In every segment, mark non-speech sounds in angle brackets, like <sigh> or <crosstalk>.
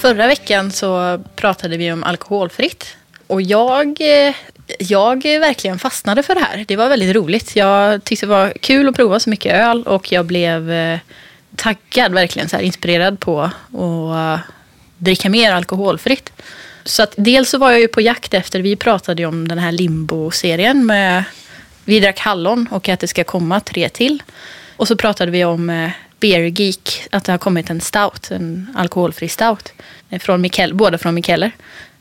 Förra veckan så pratade vi om alkoholfritt. Och jag, eh, jag verkligen fastnade för det här. Det var väldigt roligt. Jag tyckte det var kul att prova så mycket öl och jag blev eh, taggad, verkligen så här, inspirerad på att eh, dricka mer alkoholfritt. Så att dels så var jag ju på jakt efter, vi pratade ju om den här limbo-serien med vi drack hallon och att det ska komma tre till. Och så pratade vi om Beer Geek, att det har kommit en stout, en alkoholfri stout. Från Mikkel, båda från Mikkeller.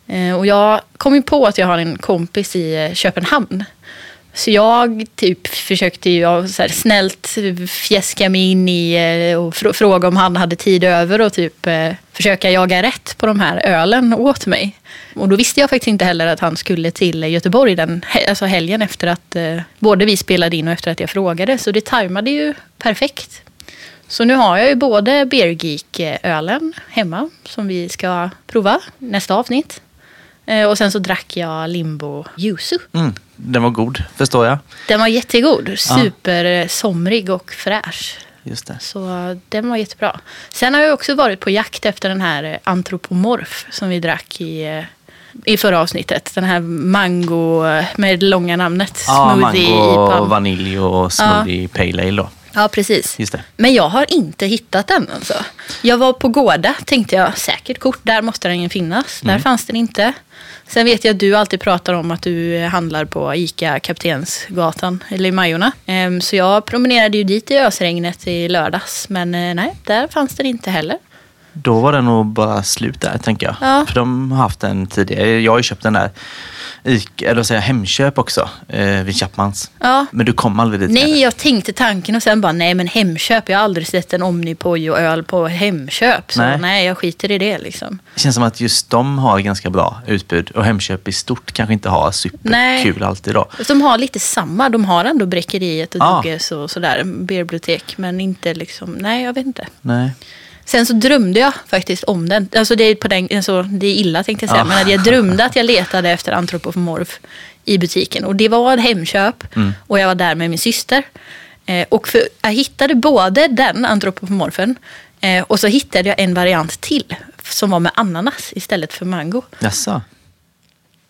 Eh, och jag kom ju på att jag har en kompis i eh, Köpenhamn. Så jag typ försökte ju så här, snällt fjäska mig in i eh, och fr- fråga om han hade tid över och typ eh, försöka jaga rätt på de här ölen åt mig. Och då visste jag faktiskt inte heller att han skulle till Göteborg den alltså helgen efter att eh, både vi spelade in och efter att jag frågade. Så det tajmade ju perfekt. Så nu har jag ju både Beer Geek-ölen hemma som vi ska prova nästa avsnitt. Eh, Och sen så drack jag Limbo Yuzu. Mm, den var god, förstår jag. Den var jättegod. Supersomrig och fräsch. Just det. Så den var jättebra. Sen har jag också varit på jakt efter den här eh, antropomorf som vi drack i, eh, i förra avsnittet. Den här mango med det långa namnet. Ja, smoothie mango, IPA. vanilj och smoothie pale ale då. Ja, precis. Just det. Men jag har inte hittat den alltså. Jag var på Gårda, tänkte jag, säkert kort, där måste den ju finnas. Mm. Där fanns den inte. Sen vet jag att du alltid pratar om att du eh, handlar på ICA Kaptensgatan, eller i Majorna. Ehm, Så jag promenerade ju dit i ösregnet i lördags, men eh, nej, där fanns den inte heller. Då var det nog bara slut där, tänker jag. Ja. För de har haft den tidigare. Jag har ju köpt den där Ica, eller jag, Hemköp också, eh, vid Chapmans. Ja. Men du kom aldrig dit Nej, jag tänkte tanken och sen bara, nej men Hemköp, jag har aldrig sett en Omnipoj och öl på Hemköp. Så Nej. nej, jag skiter i det liksom. Det känns som att just de har ganska bra utbud och Hemköp i stort kanske inte har superkul Nej. alltid då. De har lite samma. De har ändå Bräckeriet och Ja. Dugges och sådär. Bibliotek. Men inte liksom, nej jag vet inte. Nej. Sen så drömde jag faktiskt om den. Alltså det är, på den, alltså det är illa tänkte jag säga. Ja. Men jag drömde att jag letade efter antropomorf i butiken. Och det var Hemköp. Mm. Och jag var där med min syster. Eh, och för, jag hittade både den antropomorfen. Eh, och så hittade jag en variant till. Som var med ananas istället för mango. Jaså?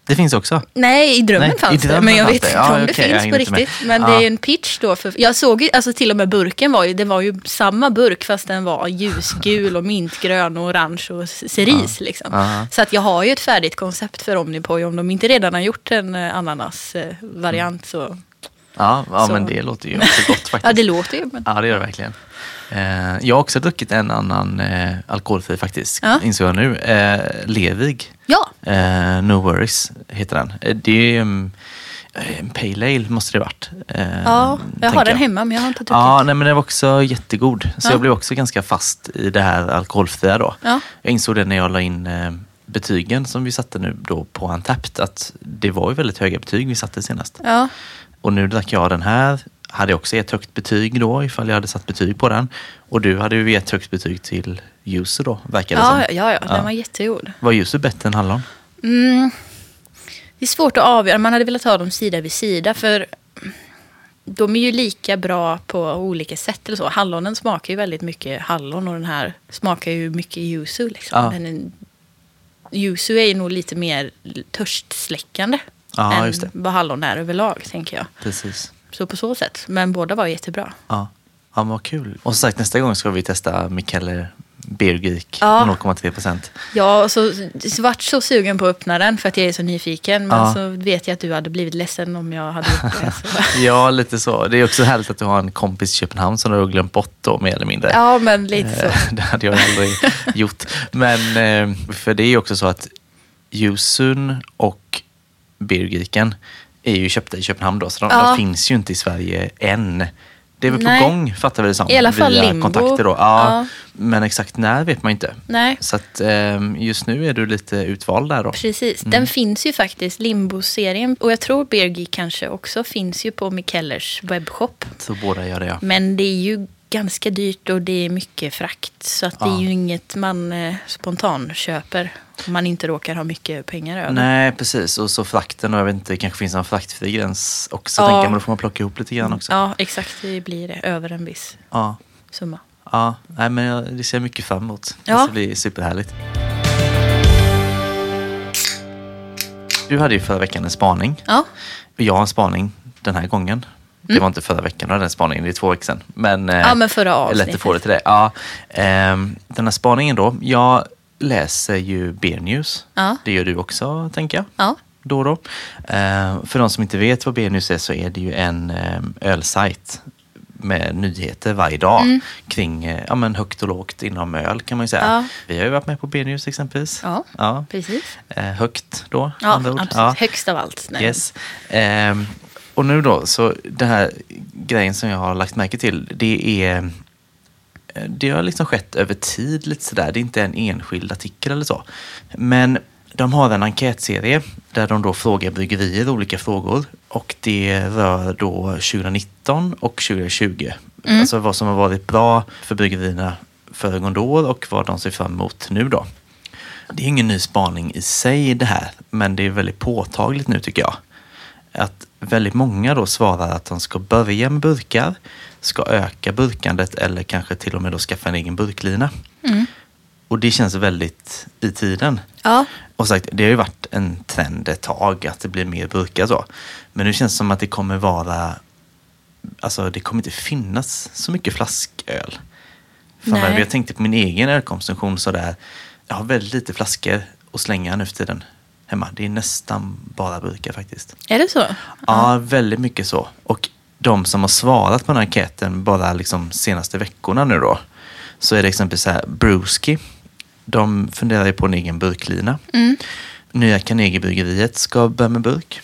Det finns också? Nej, i drömmen Nej, i fanns det. drömmen Men jag vet det. inte Ja, om det finns på inte med. riktigt. Men Ja. det är ju en pitch då. För, jag såg ju, alltså till och med burken var ju, det var ju samma burk fast den var ljusgul och mintgrön och orange och cerise. Liksom. Ja. Så att jag har ju ett färdigt koncept för Omnipoj. Om de inte redan har gjort en eh, ananasvariant så... Ja, ja Så. men det låter ju också gott <laughs> faktiskt. Ja, det låter ju. Men... Ja, det gör det verkligen. Eh, jag har också druckit en annan eh, alkoholfri faktiskt, Ja. insåg jag nu. Eh, Levig, Ja, eh, No Worries heter den. Eh, det är um, en pale ale måste det varit. Ja jag har den hemma men jag har inte druckit. Ja, nej, men den var också jättegod. Så Ja. jag blev också ganska fast i det här alkoholfria då. Ja. Jag insåg det när jag la in betygen som vi satte nu då på Antapt att det var ju väldigt höga betyg vi satte senast. Ja, Och nu drack jag den här. Hade också ett högt betyg då ifall jag hade satt betyg på den. Och du hade ju ett högt betyg till Yuzu då, verkar det ja, som. ja, ja, den Ja. var jättegod. Var Yuzu bättre än hallon? Mm. Det är svårt att avgöra. Man hade velat ha dem sida vid sida. För de är ju lika bra på olika sätt. Eller så. Hallonen smakar ju väldigt mycket hallon och den här smakar ju mycket yuzu. Liksom. Ja. Men en, yuzu är ju nog lite mer törstsläckande Ja, än vad hallon är överlag, tänker jag. Precis. Så på så sätt. Men båda var jättebra. Ja. ja, men vad kul. Och som sagt, nästa gång ska vi testa Mikkeller Beer Geek Ja. 0,3 procent. Ja, och så så vart så sugen på att öppna den för att jag är så nyfiken. Men Ja. så vet jag att du hade blivit ledsen om jag hade gjort det. <laughs> Ja, lite så. Det är också härligt att du har en kompis i Köpenhamn som du har glömt bort då, mer eller mindre. Ja, men lite så. Eh, <laughs> Det hade jag aldrig <laughs> gjort. Men eh, för det är ju också så att Yusun och Birgiken är ju köpta i Köpenhamn då, så de, Ja. de finns ju inte i Sverige än. Det är väl Nej. på gång, fattar vi det som. I alla fall via Limbo. kontakter då. Ja, Ja. Men exakt när vet man inte. Nej. Så att eh, just nu är du lite utvald där då. Precis. Mm. Den finns ju faktiskt, Limbo-serien. Och jag tror Bergi kanske också finns ju på Mikellers webbshop. Så båda gör det ja. Men det är ju ganska dyrt och det är mycket frakt. Så att det är ju inget man eh, köper om man inte råkar ha mycket pengar över. Nej, precis. Och så frakten, och jag vet inte, det kanske finns en fraktfri gräns också. Ja. Tänker man, då får man plocka ihop lite grann också. Ja, exakt. Det blir det. Över en viss ja. summa. Ja, Nej, men det ser jag mycket fram emot. Ja. Det ska bli superhärligt. Du hade ju förra veckan en spaning. Ja. Jag har en spaning den här gången. Det var inte förra veckan, du hade en spaning, det är två veckor sedan. Men, eh. Ja, men förra avsnittet. lätt att få det till det. Ja, ehm, den här spaningen då. Jag läser ju Beer News. Ja. Det gör du också, tänker jag. Ja. Då då. Eh, för de som inte vet vad Beer News är så är det ju en eh, ölsajt med nyheter varje dag Mm. kring eh, ja, men högt och lågt inom öl kan man ju säga. Ja. Vi har ju varit med på Beer News exempelvis. Ja, Ja. precis. Eh, högt då, Ja, andra ord. absolut. Högst av allt. Nej. Yes. Ehm, och nu då, så den här grejen som jag har lagt märke till, det är det har liksom skett över tid lite sådär. Det är inte en enskild artikel eller så. Men de har en enkätserie där de då frågar bryggerier olika frågor. Och det rör då 2019 och 2020. Alltså vad som har varit bra för bryggerierna föregående år och vad de ser fram emot nu då. Det är ingen ny spaning i sig det här, men det är väldigt påtagligt nu tycker jag. Att väldigt många då svarar att de ska börja med burkar, ska öka burkandet eller kanske till och med då skaffa en egen burklina. Och det känns väldigt i tiden. Ja. Och sagt, det har ju varit en trend ett tag att det blir mer burkar så. Men nu känns det som att det kommer vara, alltså det kommer inte finnas så mycket flasköl. Framöver. Jag tänkte på min egen ölkonsumtion sådär. Jag har väldigt lite flaskor att slänga nu för tiden hemma. Det är nästan bara burkar faktiskt. Är det så? Ja, väldigt mycket så. Och de som har svarat på den här enkäten bara liksom senaste veckorna nu då. Så är det exempelvis så här, Brewski. De funderar ju på en egen burklina. Mm. Nya Carnegie-bryggeriet ska börja med burk.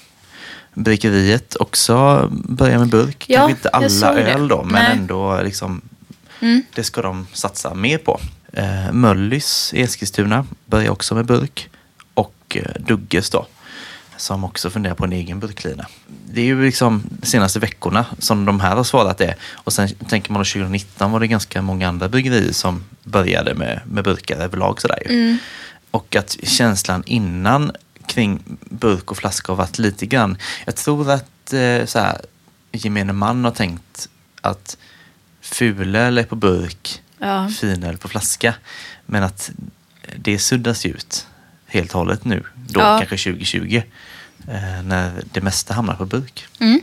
Bryggeriet också börjar med burk. Ja, Kanske inte alla öl då, men Nej. ändå liksom, Mm. det ska de satsa mer på. Eh, Möllys i Eskilstuna börjar också med burk. Och eh, Dugges då, som också funderar på en egen burklina. Det är ju liksom de senaste veckorna som de här har svarat det. Och sen tänker man att 2019 var det ganska många andra bryggerier som började med, med burkar överlag. Sådär ju. Mm. Och att känslan innan kring burk och flaska har varit lite grann... Jag tror att eh, så här, gemene man har tänkt att fulöl är på burk, Ja. finöl på flaska. Men att det suddas ut helt och hållet nu, då Ja. kanske 2020, eh, när det mesta hamnar på burk. Mm.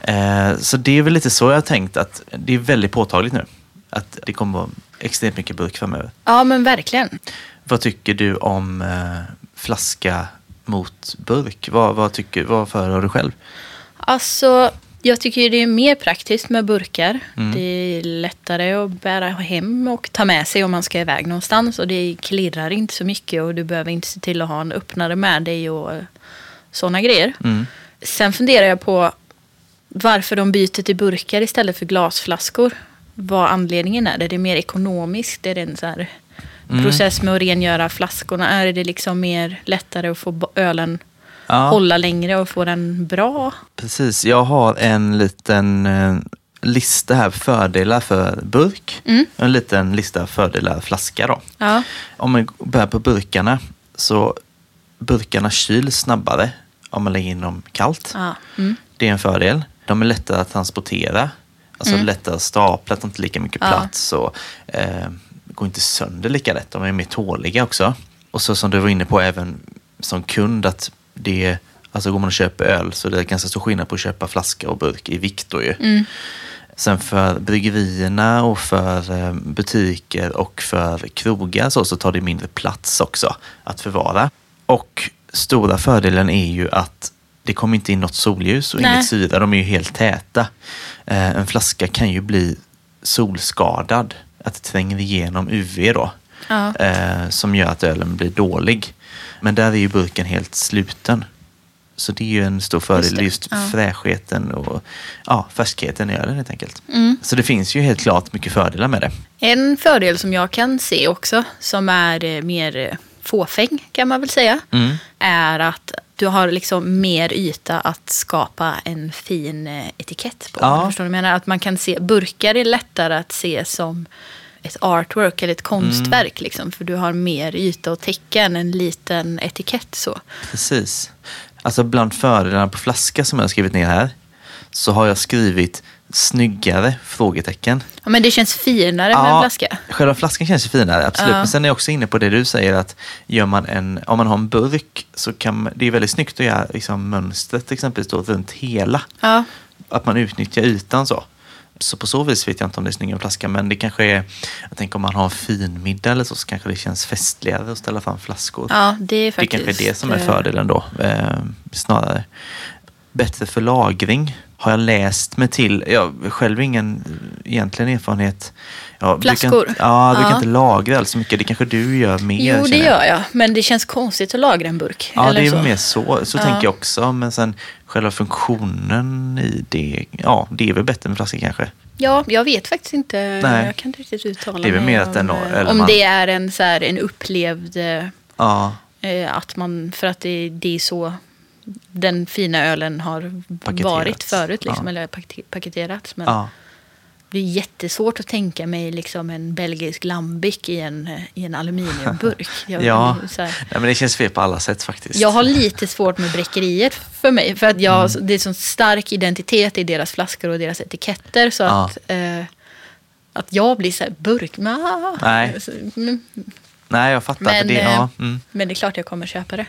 Eh, så det är väl lite så jag har tänkt att det är väldigt påtagligt nu. Att det kommer vara extremt mycket burk framöver. ja, men verkligen. Vad tycker du om eh, flaska mot burk? Vad, vad, tycker, vad föredrar du själv? Alltså, jag tycker det är mer praktiskt med burkar. Mm. Det är lättare att bära hem och ta med sig om man ska iväg någonstans. Och det klirrar inte så mycket och du behöver inte se till att ha en öppnare med dig och sådana grejer. Mm. Sen funderar jag på varför de byter till burkar istället för glasflaskor. Vad anledningen är. Är det mer ekonomiskt? Är det en så här Mm. process med att rengöra flaskorna? Är det liksom mer lättare att få ölen Ja, hålla längre och få den bra? precis. Jag har en liten eh, lista här, fördelar för burk. Mm. En liten lista fördelar flaska då. Ja. Om man börjar på burkarna så burkarna kyls snabbare om man lägger in dem kallt. ja. Mm. Det är en fördel. De är lättare att transportera. Alltså lättare att stapla, tar inte lika mycket Mm. Ja. plats och eh, går inte sönder lika lätt. De är mer tåliga också. Och så som du var inne på även som kund att det alltså går man och köper öl så det är ganska stor skillnad på att köpa flaska och burk i vikt då ju. Mm. Sen för bryggerierna och för eh, butiker och för krogar så, så tar det mindre plats också att förvara. Och stora fördelen är ju att det kommer inte in något solljus och Nej. inget syra. De är ju helt täta. Eh, En flaska kan ju bli solskadad. Att det tränger igenom UV då. Ja. Eh, Som gör att ölen blir dålig. Men där är ju burken helt sluten. Så det är ju en stor fördel. Just Just, ja. fräschheten och ja, färskheten i ölen helt enkelt. Mm. Så det finns ju helt klart mycket fördelar med det. En fördel som jag kan se också, som är eh, mer eh, fåfäng kan man väl säga, Mm. är att du har liksom mer yta att skapa en fin eh, etikett på. Ja. Förstår du vad jag menar? Att man kan se, burkar är lättare att se som ett artwork eller ett konstverk. Mm. Liksom, för du har mer yta att täcka än en liten etikett. så. Precis. Alltså bland fördelarna på flaska som jag har skrivit ner här så har jag skrivit snyggare? Frågetecken. Ja, men det känns finare med en flaska. Själva flaskan känns finare, absolut. Ja. Men sen är jag också inne på det du säger att gör man en, om man har en burk så kan man- det är väldigt snyggt att göra liksom, mönstret exempelvis då, runt hela. Ja, Att man utnyttjar ytan så. Så på så vis vet jag inte om det är snyggare flaska, men det kanske är, jag tänker om man har en fin middag eller så, så kanske det känns festligare att ställa fram flaskor. ja det är det faktiskt... kanske är det som är eh, fördelen då, eh, snarare. Bättre för lagring har jag läst mig till. Jag har själv ingen egentligen erfarenhet. Jag brukar Flaskor? inte- ja, jag brukar Ja. inte lagra alls så mycket. Det kanske du gör mer. Jo, det jag. gör jag. Men det känns konstigt att lagra en burk. Ja, det är så. mer så. Så Ja. tänker jag också. Men sen själva funktionen i det, ja, det är väl bättre med flaska kanske. Ja, jag vet faktiskt inte. Nej. Jag kan inte riktigt uttala Det är väl mer att om, den eh, Om man- det är en, så här, en upplevd... Ja, eh, Att man, för att det, det är så den fina ölen har Paketerats. varit förut. Liksom, Ja. Eller pakete- paketerats. Men ja. det är jättesvårt att tänka mig liksom en belgisk lambic i en, eh, i en aluminiumburk. <laughs> Jag, Ja. Nej, men det känns fel på alla sätt faktiskt. jag har lite svårt med bräckeriet för mig. För att jag, Mm. det är så stark identitet i deras flaskor och deras etiketter. Så Ja. att, eh, att jag blir så här burk. Nej. Mm, Nej, jag fattar. Men, det, eh, ja, mm. men det är klart jag kommer köpa det.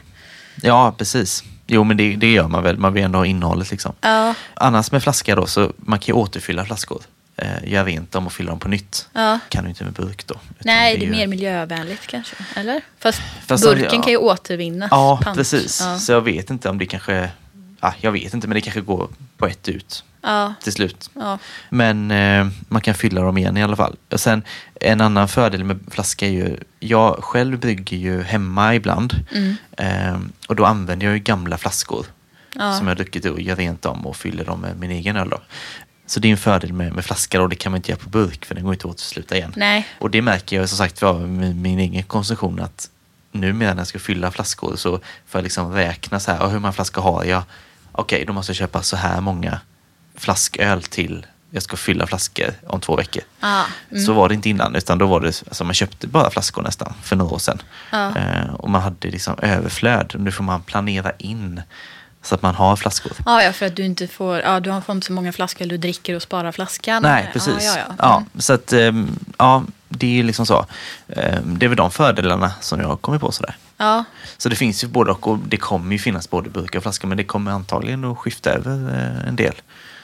ja, precis. Jo, men det, det gör man väl. Man vill ändå ha innehållet liksom. Ja, Annars med flaska då, så man kan ju återfylla flaskor. Eh, göra rent dem och fylla dem på nytt. ja. Kan du inte med burk då. Nej, det är ju- mer miljövänligt kanske. Eller? Fast, Fast burken ja. kan ju återvinnas. Ja, pant. precis. Ja. Så jag vet inte om det kanske... Ja, jag vet inte, men det kanske går på ett ut Ja, till slut. ja. Men eh, man kan fylla dem igen i alla fall. Och sen en annan fördel med flaska är ju, jag själv brygger ju hemma ibland. Mm. Eh, och då använder jag ju gamla flaskor Ja. som jag druckit ur, gör rent dem och fyller dem med min egen öl då. Så det är en fördel med, med flaska och det kan man inte göra på burk för den går inte att återsluta igen. Nej. Och det märker jag som sagt var med min egen konsumtion att numera när jag ska fylla flaskor så får jag liksom räkna så här, "Ja, hur många flaskor har jag? Okej, då måste jag köpa så här många flasköl till jag ska fylla flaskor om två veckor. Ja. Mm. Så var det inte innan, utan då var det, alltså man köpte bara flaskor nästan för några år sedan. Ja. Eh, och man hade liksom överflöd. Nu får man planera in så att man har flaskor. Ja, ja, för att du inte får, ja, du har inte så många flaskor du dricker och sparar flaskan. Nej, precis. Ja, ja, ja. Ja, Mm. så att, ehm, ja, det är liksom så. Ehm, Det är väl de fördelarna som jag har kommit på sådär. ja. Så det finns ju både och och det kommer ju finnas både burkar och flaskor men det kommer antagligen att skifta över eh, en del.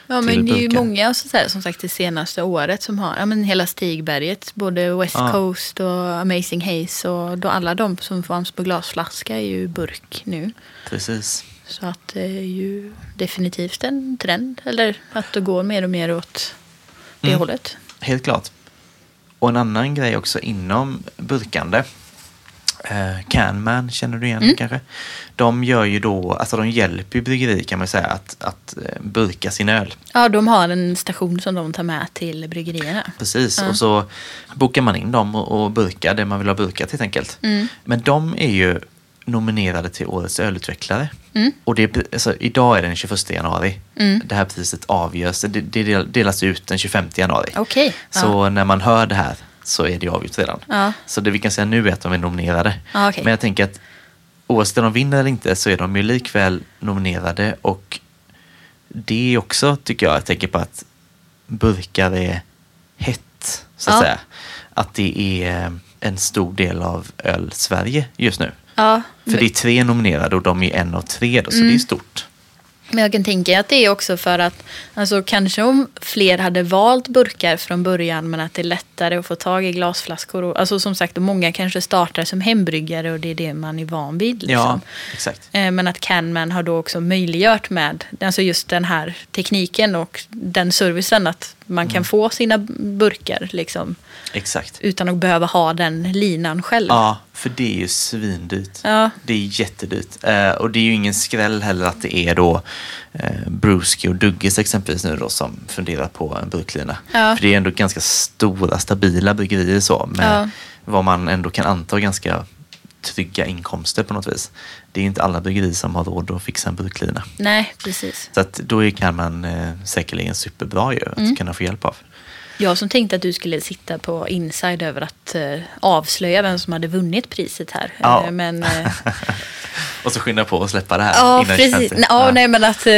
Ja, men det är ju många så här, som sagt det senaste året som har, ja men hela Stigberget, både West Ja. Coast och Amazing Haze och då alla de som fanns på glasflaska är ju burk nu. Precis. Så att det är ju definitivt en trend, eller att det går mer och mer åt det Mm. hållet. Helt klart. Och en annan grej också inom burkande. Eh, Canman känner du igen Mm. kanske? De gör ju då, alltså de hjälper ju bryggerier kan man säga att, att eh, burka sin öl. Ja, de har en station som de tar med till bryggerierna. Precis, Ja. och så bokar man in dem och, och burkar det man vill ha burkat helt enkelt. Mm. Men de är ju nominerade till Årets ölutvecklare. Mm. Och det, alltså, idag är det den 21 januari. Mm. Det här priset avgörs, det, det del- delas ut den 25 januari. Okej. Så när man hör det här så är det avgjort redan. Ja. Så det vi kan säga nu är att de är nominerade. Ja, okej. Men jag tänker att oavsett om de vinner eller inte så är de ju likväl nominerade och det är också, tycker jag, ett tecken på att burkar är hett, så att Ja. säga. Att det är en stor del av öl-Sverige just nu. Ja, För det är tre nominerade och de är en av tre då, så Mm. det är stort. Men jag kan tänka att det är också för att alltså, kanske om fler hade valt burkar från början men att det är lättare att få tag i glasflaskor. Och, alltså som sagt, många kanske startar som hembryggare och det är det man är van vid. Liksom. Ja, exakt. Eh, Men att Canman har då också möjliggjort med alltså just den här tekniken och den servicen att man Mm. kan få sina burkar liksom, Exakt. utan att behöva ha den linan själv. Ja, för det är ju svindyrt. Ja. Det är jättedyrt. Eh, och det är ju ingen skräll heller att det är då eh, Bruski och Duggis exempelvis nu då som funderar på en burklina. Ja. För det är ändå ganska stora, stabila bryggerier så med Ja. vad man ändå kan anta ganska trygga inkomster på något vis. Det är inte alla bryggerier som har råd att fixa en burklina. Nej, precis. Så att då kan man eh, säkerligen superbra ju att Mm. kunna få hjälp av. Jag som tänkte att du skulle sitta på inside över att eh, avslöja vem som hade vunnit priset här. Ja. Eh, men, eh, <laughs> Och så skynda på och släppa det här ja, innan precis. 25. Nej, ja. nej, men att eh,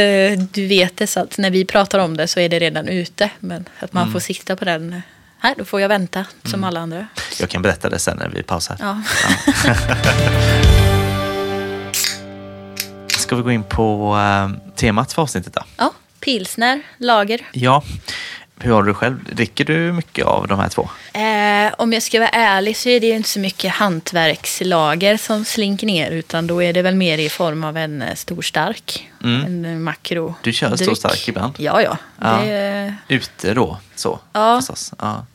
du vet det så att när vi pratar om det så är det redan ute. Men att man Mm. får sitta på den Här, då får jag vänta som alla andra. Jag kan berätta det sen när vi pausar. Ja. <laughs> Ska vi gå in på eh, temat för avsnittet då? ja, pilsner, lager. Ja. Hur har du själv? Dricker du mycket av de här två? Eh, om jag ska vara ärlig så är det ju inte så mycket hantverkslager som slinker ner utan då är det väl mer i form av en eh, stor stark. Mm. En eh, makro. Du kör stor dryck. stark ibland? Ja, ja. Ja. Det, Ute då, så? Ja. Ja.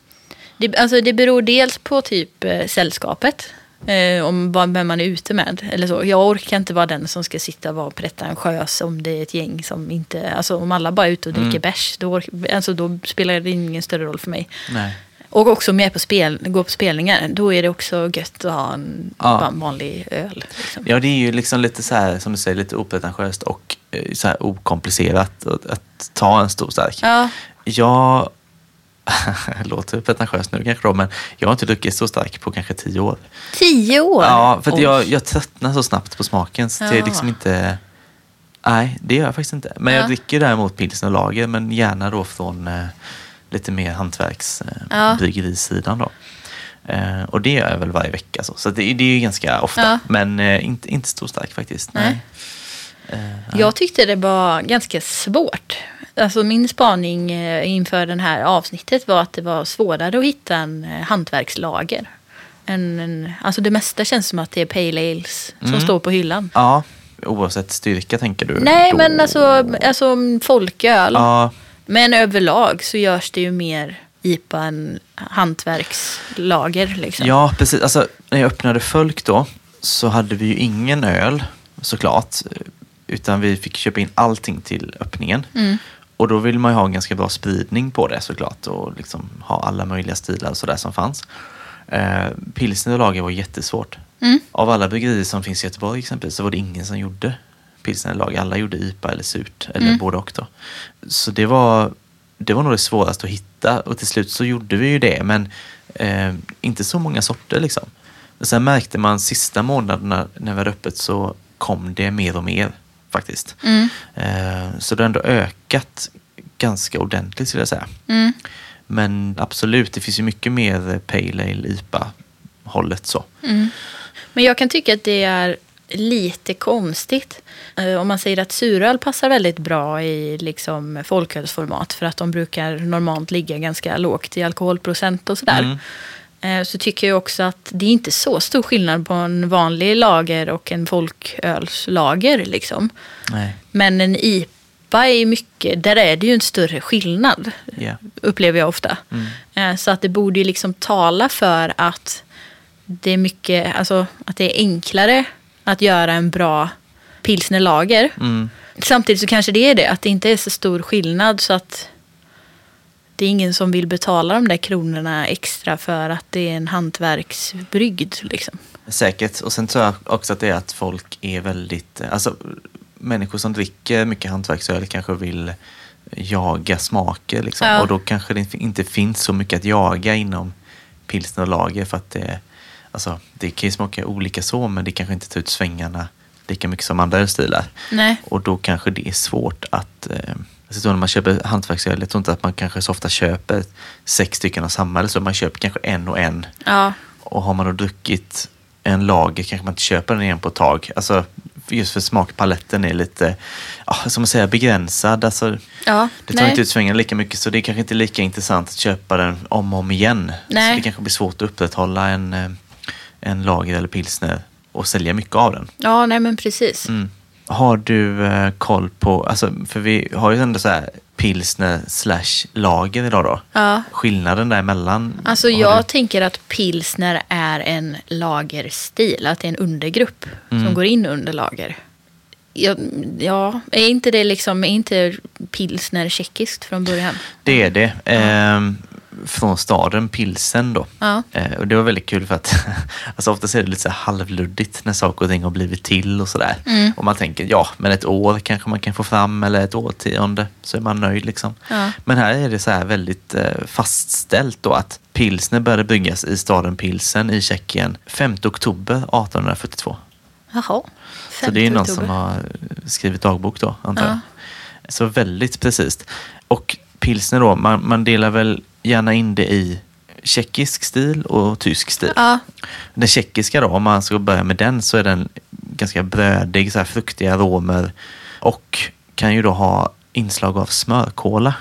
det, alltså, det beror dels på typ eh, sällskapet. Eh, om vad, vem man är ute med. Eller så. Jag orkar inte vara den som ska sitta och vara pretentiös om det är ett gäng som inte... Alltså om alla bara är ute och dricker Mm. bärs, då, alltså, då spelar det ingen större roll för mig. Nej. Och också om jag är på spel, går på spelningar, då är det också gött att ha en, Ja. vanlig öl. Liksom. Ja, det är ju liksom lite så här, som du säger, lite opretentiöst och eh, så här okomplicerat att, att ta en stor stark. Ja, Jag <laughs> låter pretentiöst nu kanske då, men jag har inte druckit så stark på kanske tio år. tio år! Ja, för jag, jag tröttnar så snabbt på smaken. Så det är Ja. liksom inte... Nej, det gör jag faktiskt inte. Men Ja. jag dricker däremot pilsner och lager, men gärna då från eh, lite mer hantverksbryggerisidan. Ja. Eh, då. Eh, och det gör jag väl varje vecka. Så, så det, det är ju ganska ofta. Ja. Men eh, inte, inte stor stark faktiskt. Nej. Eh, Jag tyckte det var ganska svårt. Alltså min spaning eh, inför det här avsnittet var att det var svårare att hitta en eh, hantverkslager. En, en, alltså det mesta känns som att det är pale ales som Mm. står på hyllan. Ja, oavsett styrka tänker du? Nej, då? men alltså, alltså folköl. Ja, Men överlag så görs det ju mer IPA än hantverkslager. Liksom. Ja, precis. Alltså, när jag öppnade Fölk då så hade vi ju ingen öl såklart. Utan vi fick köpa in allting till öppningen. Mm. Och då vill man ju ha en ganska bra spridning på det såklart. Och liksom ha alla möjliga stilar och sådär som fanns. Eh, pilsner och lager var jättesvårt. Mm. Av alla bryggerier som finns i Göteborg exempelvis så var det ingen som gjorde pilsner och lager. Alla gjorde IPA eller surt, eller Mm. både och då. Så det var, det var nog det svåraste att hitta och till slut så gjorde vi ju det. Men eh, inte så många sorter liksom. Och sen märkte man sista månaderna när vi hade öppet så kom det mer och mer faktiskt. Mm. Eh, så det har ändå ökat ganska ordentligt skulle jag säga. Mm. Men absolut, det finns ju mycket mer Pale Ale, IPA-hållet så. Mm. Men jag kan tycka att det är lite konstigt. Eh, Om man säger att suröl passar väldigt bra i liksom folkölsformat för att de brukar normalt ligga ganska lågt i alkoholprocent och sådär. Eh, Så tycker jag också att det är inte så stor skillnad på en vanlig lager och en folkölslager. Liksom. Nej. Men en IPA är mycket, där är det ju en större skillnad. Ja. Upplever jag ofta. Mm. Eh, Så att det borde ju liksom tala för att det är mycket, alltså att det är enklare att göra en bra pilsnerlager. Mm. Samtidigt så kanske det är det, att det inte är så stor skillnad så att det är ingen som vill betala de där kronorna extra för att det är en hantverksbrygd. Liksom. Säkert. Och sen tror jag också att det är att folk är väldigt... Alltså, människor som dricker mycket hantverksöl kanske vill jaga smaker. Liksom. Ja. Och då kanske det inte finns så mycket att jaga inom pilsner och lager. För att det, alltså, det kan ju smaka olika så, men det kanske inte tar ut svängarna lika mycket som andra ölstilar. Och då kanske det är svårt att... Eh, tror när man köper hantverksöl, jag tror inte att man kanske så ofta köper sex stycken av samma. Eller så man köper kanske en och en. Ja, Och har man då druckit en lager kanske man inte köper den igen på ett tag. Alltså, just för smakpaletten är lite, ja, som man säger, begränsad. Alltså, ja. det tar nej. inte ut svängen lika mycket så det är kanske inte lika intressant att köpa den om och om igen. Nej. Så det kanske blir svårt att upprätthålla en, eh, en lager eller pilsner och sälja mycket av den. Ja, nej men precis. Mm. Har du eh, koll på, alltså, för vi har ju ändå så här pilsner slash lager idag då. Ja. Skillnaden däremellan? Alltså jag du- tänker att pilsner är en lagerstil, att det är en undergrupp Mm. som går in under lager. Ja, ja, är inte det liksom, är inte pilsner tjeckiskt från början? Det är det. Ehm, från staden Pilsen då. Ja. Eh, och det var väldigt kul för att <laughs> alltså ofta är det lite så halvluddigt när saker och ting har blivit till och sådär. Mm. Och man tänker, ja, men ett år kanske man kan få fram eller ett årtionde så är man nöjd liksom. Ja. Men här är det så här väldigt eh, fastställt då att pilsner började byggas i staden Pilsen i Tjeckien 5 oktober 1842. Jaha. Så det är 5 någon oktober. som har skrivit dagbok då, antar Ja. jag. Så väldigt precis. Och pilsner då, man, man delar väl gärna in det i tjeckisk stil och tysk stil. Ja, Den tjeckiska då, om man ska börja med den så är den ganska brödig, så här fruktiga aromer och kan ju då ha inslag av smörkola.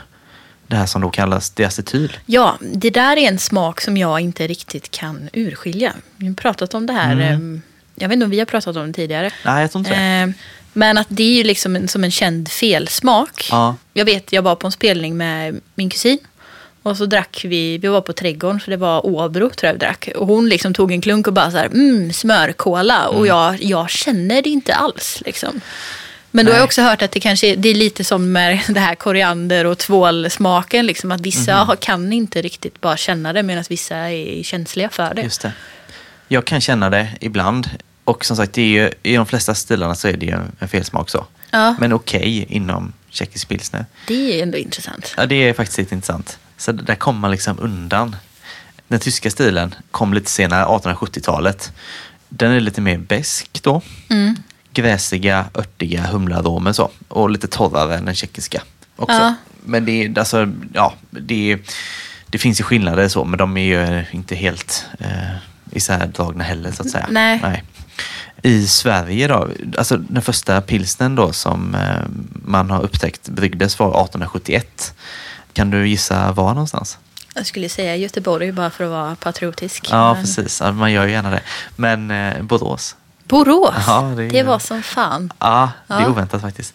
Det här som då kallas diacetyl. ja, det där är en smak som jag inte riktigt kan urskilja. Vi har pratat om det här. Mm. eh, Jag vet inte om vi har pratat om det tidigare. Nej, jag tror inte. Eh, Men att det är ju liksom en, som en känd felsmak. Ja. Jag vet, jag var på en spelning med min kusin. Och så drack vi, vi var på trädgården så det var Åbro tror jag vi drack. Och hon liksom tog en klunk och bara så här, mm, smörkola. Och jag, jag känner det inte alls liksom. Men då har jag också hört att det kanske är, det är lite som med <laughs> det här koriander och tvålsmaken. Liksom, att vissa har, kan inte riktigt bara känna det medan vissa är känsliga för det. Just det. Jag kan känna det ibland. Och som sagt, det är ju, i de flesta stilarna så är det ju en felsmak så. Ja. Men okej inom tjeckisk pilsner. Det är ändå intressant. Ja, det är faktiskt lite intressant. Så där kommer man liksom undan. Den tyska stilen kom lite senare, 1870-talet. Den är lite mer besk då. Mm. Gräsiga, örtiga humlearomer så. Och lite torrare än den tjeckiska också. Ja. Men det är alltså, ja, det, är, det finns ju skillnader så, men de är ju inte helt eh, isärdragna heller så att säga. Nej. I Sverige då, alltså den första pilsnen då som eh, man har upptäckt bryggdes var 1871. Kan du gissa var någonstans? Jag skulle säga Göteborg bara för att vara patriotisk. Ja, Men- precis. Ja, man gör ju gärna det. Men eh, Borås. Borås? Ja, det det, var som fan. Ja, det är Ja. oväntat faktiskt.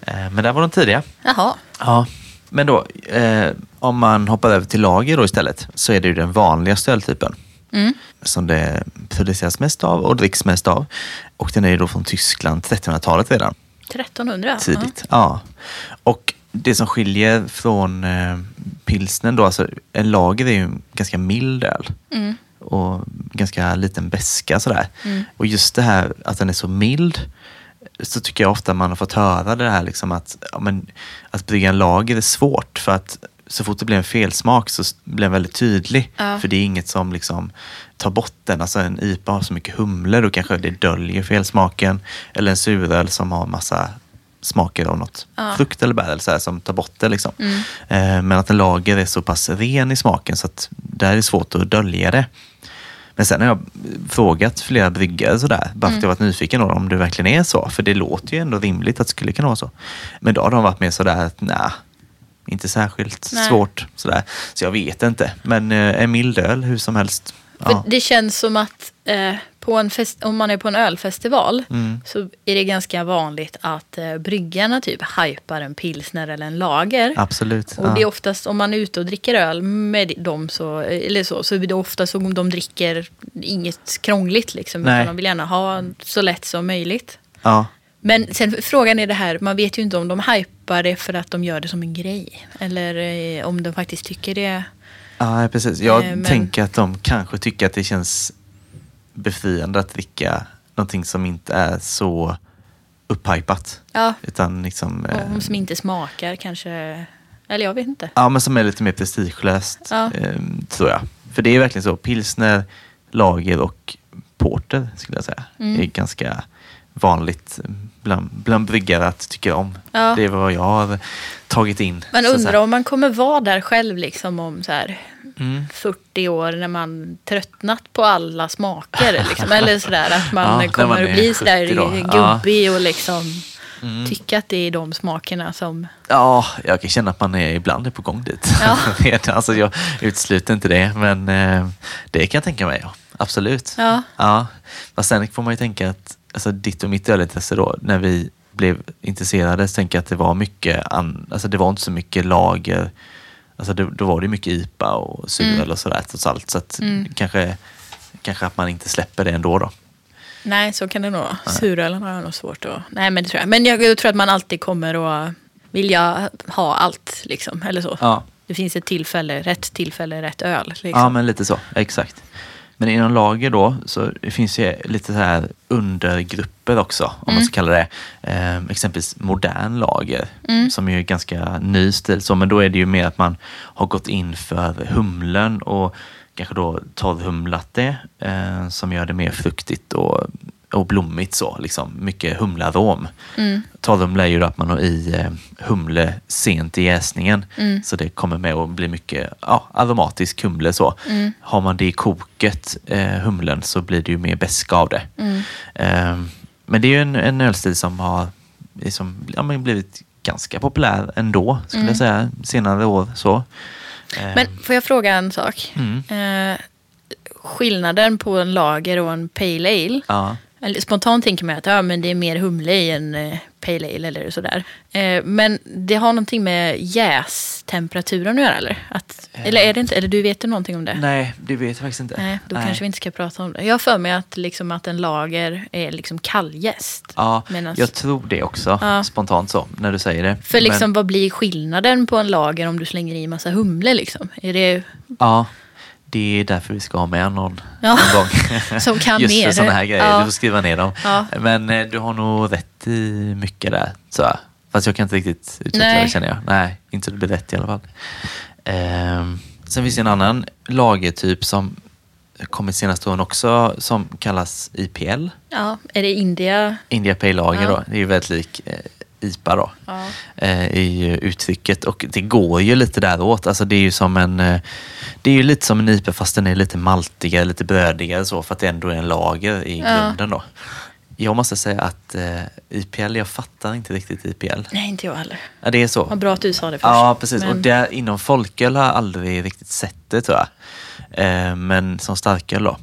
Eh, men där var de tidiga. Jaha. Ja. Men då, eh, om man hoppar över till lager då istället, så är det ju den vanligaste öltypen. Mm. Som det produceras mest av och dricks mest av. Och den är ju då från Tyskland, 1300-talet redan. 1300? tidigt. Ja. Och det som skiljer från eh, pilsnen då, alltså en lager är ju en ganska mild öl. Mm. Och ganska liten beska sådär. Mm. Och just det här att den är så mild så tycker jag ofta man har fått höra det här liksom att, ja, men, att brygga en lager är svårt för att så fort det blir en felsmak så blir den väldigt tydlig. Ja. För det är inget som liksom tar bort den. Alltså en IPA har så mycket humle, då kanske det döljer felsmaken. Eller en suröl som har massa smaker av något Ja. frukt eller bär eller så här, som tar bort det. Liksom. Mm. Eh, men att en lager är så pass ren i smaken så att där är det svårt att dölja det. Men sen har jag frågat flera bryggare sådär, bara för att jag varit nyfiken då, om det verkligen är så. För det låter ju ändå rimligt att det skulle kunna vara så. Men då har de varit mer sådär att nej, inte särskilt Nej. svårt. Sådär. Så jag vet inte. Men eh, en mild öl, hur som helst. Ja. Det känns som att eh, på en fest, om man är på en ölfestival Mm. så är det ganska vanligt att eh, bryggarna typ hypar en pilsner eller en lager. Absolut. Och det är oftast om man är ute och dricker öl med dem så, eller så, så är det oftast om de dricker inget krångligt liksom. Nej. Utan de vill gärna ha så lätt som möjligt. ja. Men sen frågan är det här, man vet ju inte om de hypar det för att de gör det som en grej. Eller eh, om de faktiskt tycker det. Ja, precis. Jag Eh, men- tänker att de kanske tycker att det känns befriande att dricka någonting som inte är så upphypat. Ja, Utan liksom... eh, och som inte smakar kanske. Eller jag vet inte. Ja, men som är lite mer prestigelöst, Ja. eh, tror jag. För det är verkligen så. Pilsner, lager och porter, skulle jag säga, Mm. är ganska vanligt bland, bland bryggare att tycka om. Ja. Det är vad jag har tagit in. Man undrar om man kommer vara där själv liksom om så här Mm. 40 år när man tröttnat på alla smaker. <laughs> Liksom. Eller sådär att man Ja, kommer man att bli sådär 70 då. Ja. gubbig och liksom Mm. tycka att det är de smakerna som... Ja, jag kan känna att man är ibland är på gång dit. Ja. <laughs> Alltså, jag utesluter inte det, men eh, det kan jag tänka mig. Absolut. Ja. Ja. Sen får man ju tänka att alltså, ditt och mitt ölintresse då, när vi blev intresserade, så tänker jag att det var mycket, an, alltså det var inte så mycket lager. Alltså det, då var det mycket IPA och suröl Mm. och sådär trots allt. Så att Mm. kanske, kanske att man inte släpper det ändå då. Nej, så kan det nog vara. Surölen har jag nog svårt att... Nej, men det tror jag. Men jag, jag tror att man alltid kommer att vilja ha allt, liksom. Eller så. Ja. Det finns ett tillfälle, rätt tillfälle, rätt öl. Liksom. Ja, men lite så. Exakt. Men inom lager då, så finns ju lite så här undergrupper också, om Mm. man ska kalla det. Eh, exempelvis modern lager, Mm. som är ju ganska ny stil. Så, men då är det ju mer att man har gått in för humlen och kanske då torrhumlat det, eh, som gör det mer fruktigt och och blommigt så. Liksom. Mycket humlarom. Mm. Torrhumle är ju att man har i eh, humle sent i jäsningen. Mm. Så det kommer med att bli mycket ja, aromatisk humle. Så. Mm. Har man det i koket, eh, humlen, så blir det ju mer beska av det. Mm. Eh, men det är ju en, en ölstil som har liksom, ja, men blivit ganska populär ändå, skulle Mm. jag säga, senare år. Så. Eh, Men får jag fråga en sak? Mm. Eh, skillnaden på en lager och en pale ale. ja. Spontant tänker man att ja, men det är mer humle i en eh, pale ale eller sådär. Eh, men det har någonting med jästemperaturen att göra eller? Att, eller är det inte? Eller du vet du någonting om det? Nej, det vet jag faktiskt inte. Nej, då kanske vi inte ska prata om det. Jag har för mig att, liksom, att en lager är liksom kalljäst. Ja, Medans- jag tror det också, Ja. spontant så, när du säger det. För liksom, Men, vad blir skillnaden på en lager om du slänger i massa humle? Liksom? Är det ja, det är därför vi ska ha med någon, Ja. någon gång. <laughs> Som kan Just mer. för sådana här grejer, Ja. du får skriva ner dem. Ja. Men eh, du har nog rätt i mycket där, så. Fast jag kan inte riktigt utveckla Nej. det känner jag. Nej, inte det blir rätt i alla fall. Ehm, sen finns det en annan lagertyp som kommit senaste åren också som kallas IPL. ja, är det India? India Pale Lager Ja. då. Det är ju väldigt lik eh, IPA då. Ja. eh, i uttrycket och det går ju lite däråt. Alltså det är ju som en eh, det är ju lite som en IPA fast den är lite maltigare, lite brödigare så för att det ändå är en lager i Ja. grunden då. Jag måste säga att eh, IPL, jag fattar inte riktigt IPL. Nej, inte jag heller. Ja, det är så. Vad bra att du sa det först. Ja, precis. Men- Och där, inom folköl har jag aldrig riktigt sett det tror jag. Eh, men som starköl då.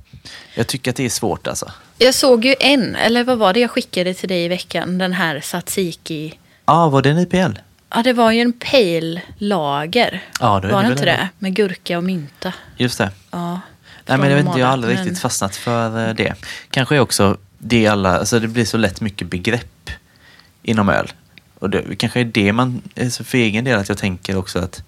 Jag tycker att det är svårt alltså. Jag såg ju en, eller vad var det jag skickade till dig i veckan? Den här Tzatziki. Ja, ah, var det en IPL? Ja, det var ju en pale lager. Ja, är var det det inte det. det? Med gurka och mynta. Just det. Ja. Nej, men jag, vet inte, jag har aldrig Mala, riktigt men- fastnat för eh, det. Kanske också det alla, alltså det blir så lätt mycket begrepp inom öl. Och det kanske är det man, alltså för egen del att jag tänker också att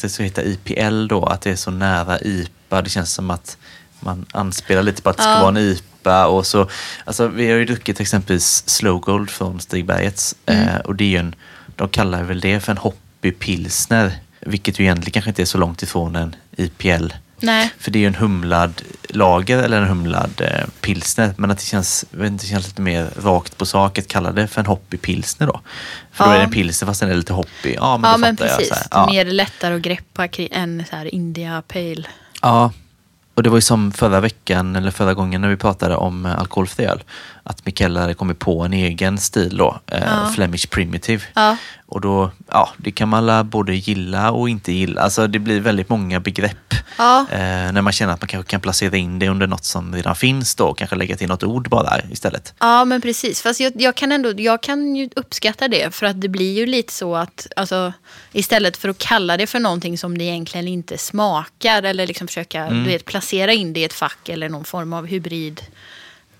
det så heter IPL då, att det är så nära IPA. Det känns som att man anspelar lite på att det ska Ja. vara en IPA och så, alltså vi har ju druckit exempelvis Slow Gold från Stigbergets Mm. eh, och det är ju en, de kallar väl det för en hoppig pilsner, vilket ju egentligen kanske inte är så långt ifrån en IPL. Nej. För det är ju en humlad lager eller en humlad eh, pilsner. Men att det känns, det känns lite mer rakt på sak att kalla det för en hoppig pilsner då. För då Ja. är det en pilsner fast den är lite hoppig. Ja, men ja, då men precis. jag. Så här. Ja. Mer lättare att greppa än så här India Pale. ja. Och det var ju som förra veckan, eller förra gången när vi pratade om eh, alkoholfri öl. Att Mikaela hade kommit på en egen stil då, eh, Ja. Flemish Primitive. Ja. Och då, ja, det kan man alla både gilla och inte gilla. Alltså det blir väldigt många begrepp. Ja. Eh, när man känner att man kanske kan placera in det under något som redan finns då. och Kanske lägga till något ord bara istället. Ja, men precis. Fast jag, jag kan ändå jag kan ju uppskatta det. För att det blir ju lite så att alltså, istället för att kalla det för någonting som det egentligen inte smakar eller liksom försöka Mm. du vet, placera in det i ett fack eller någon form av hybrid.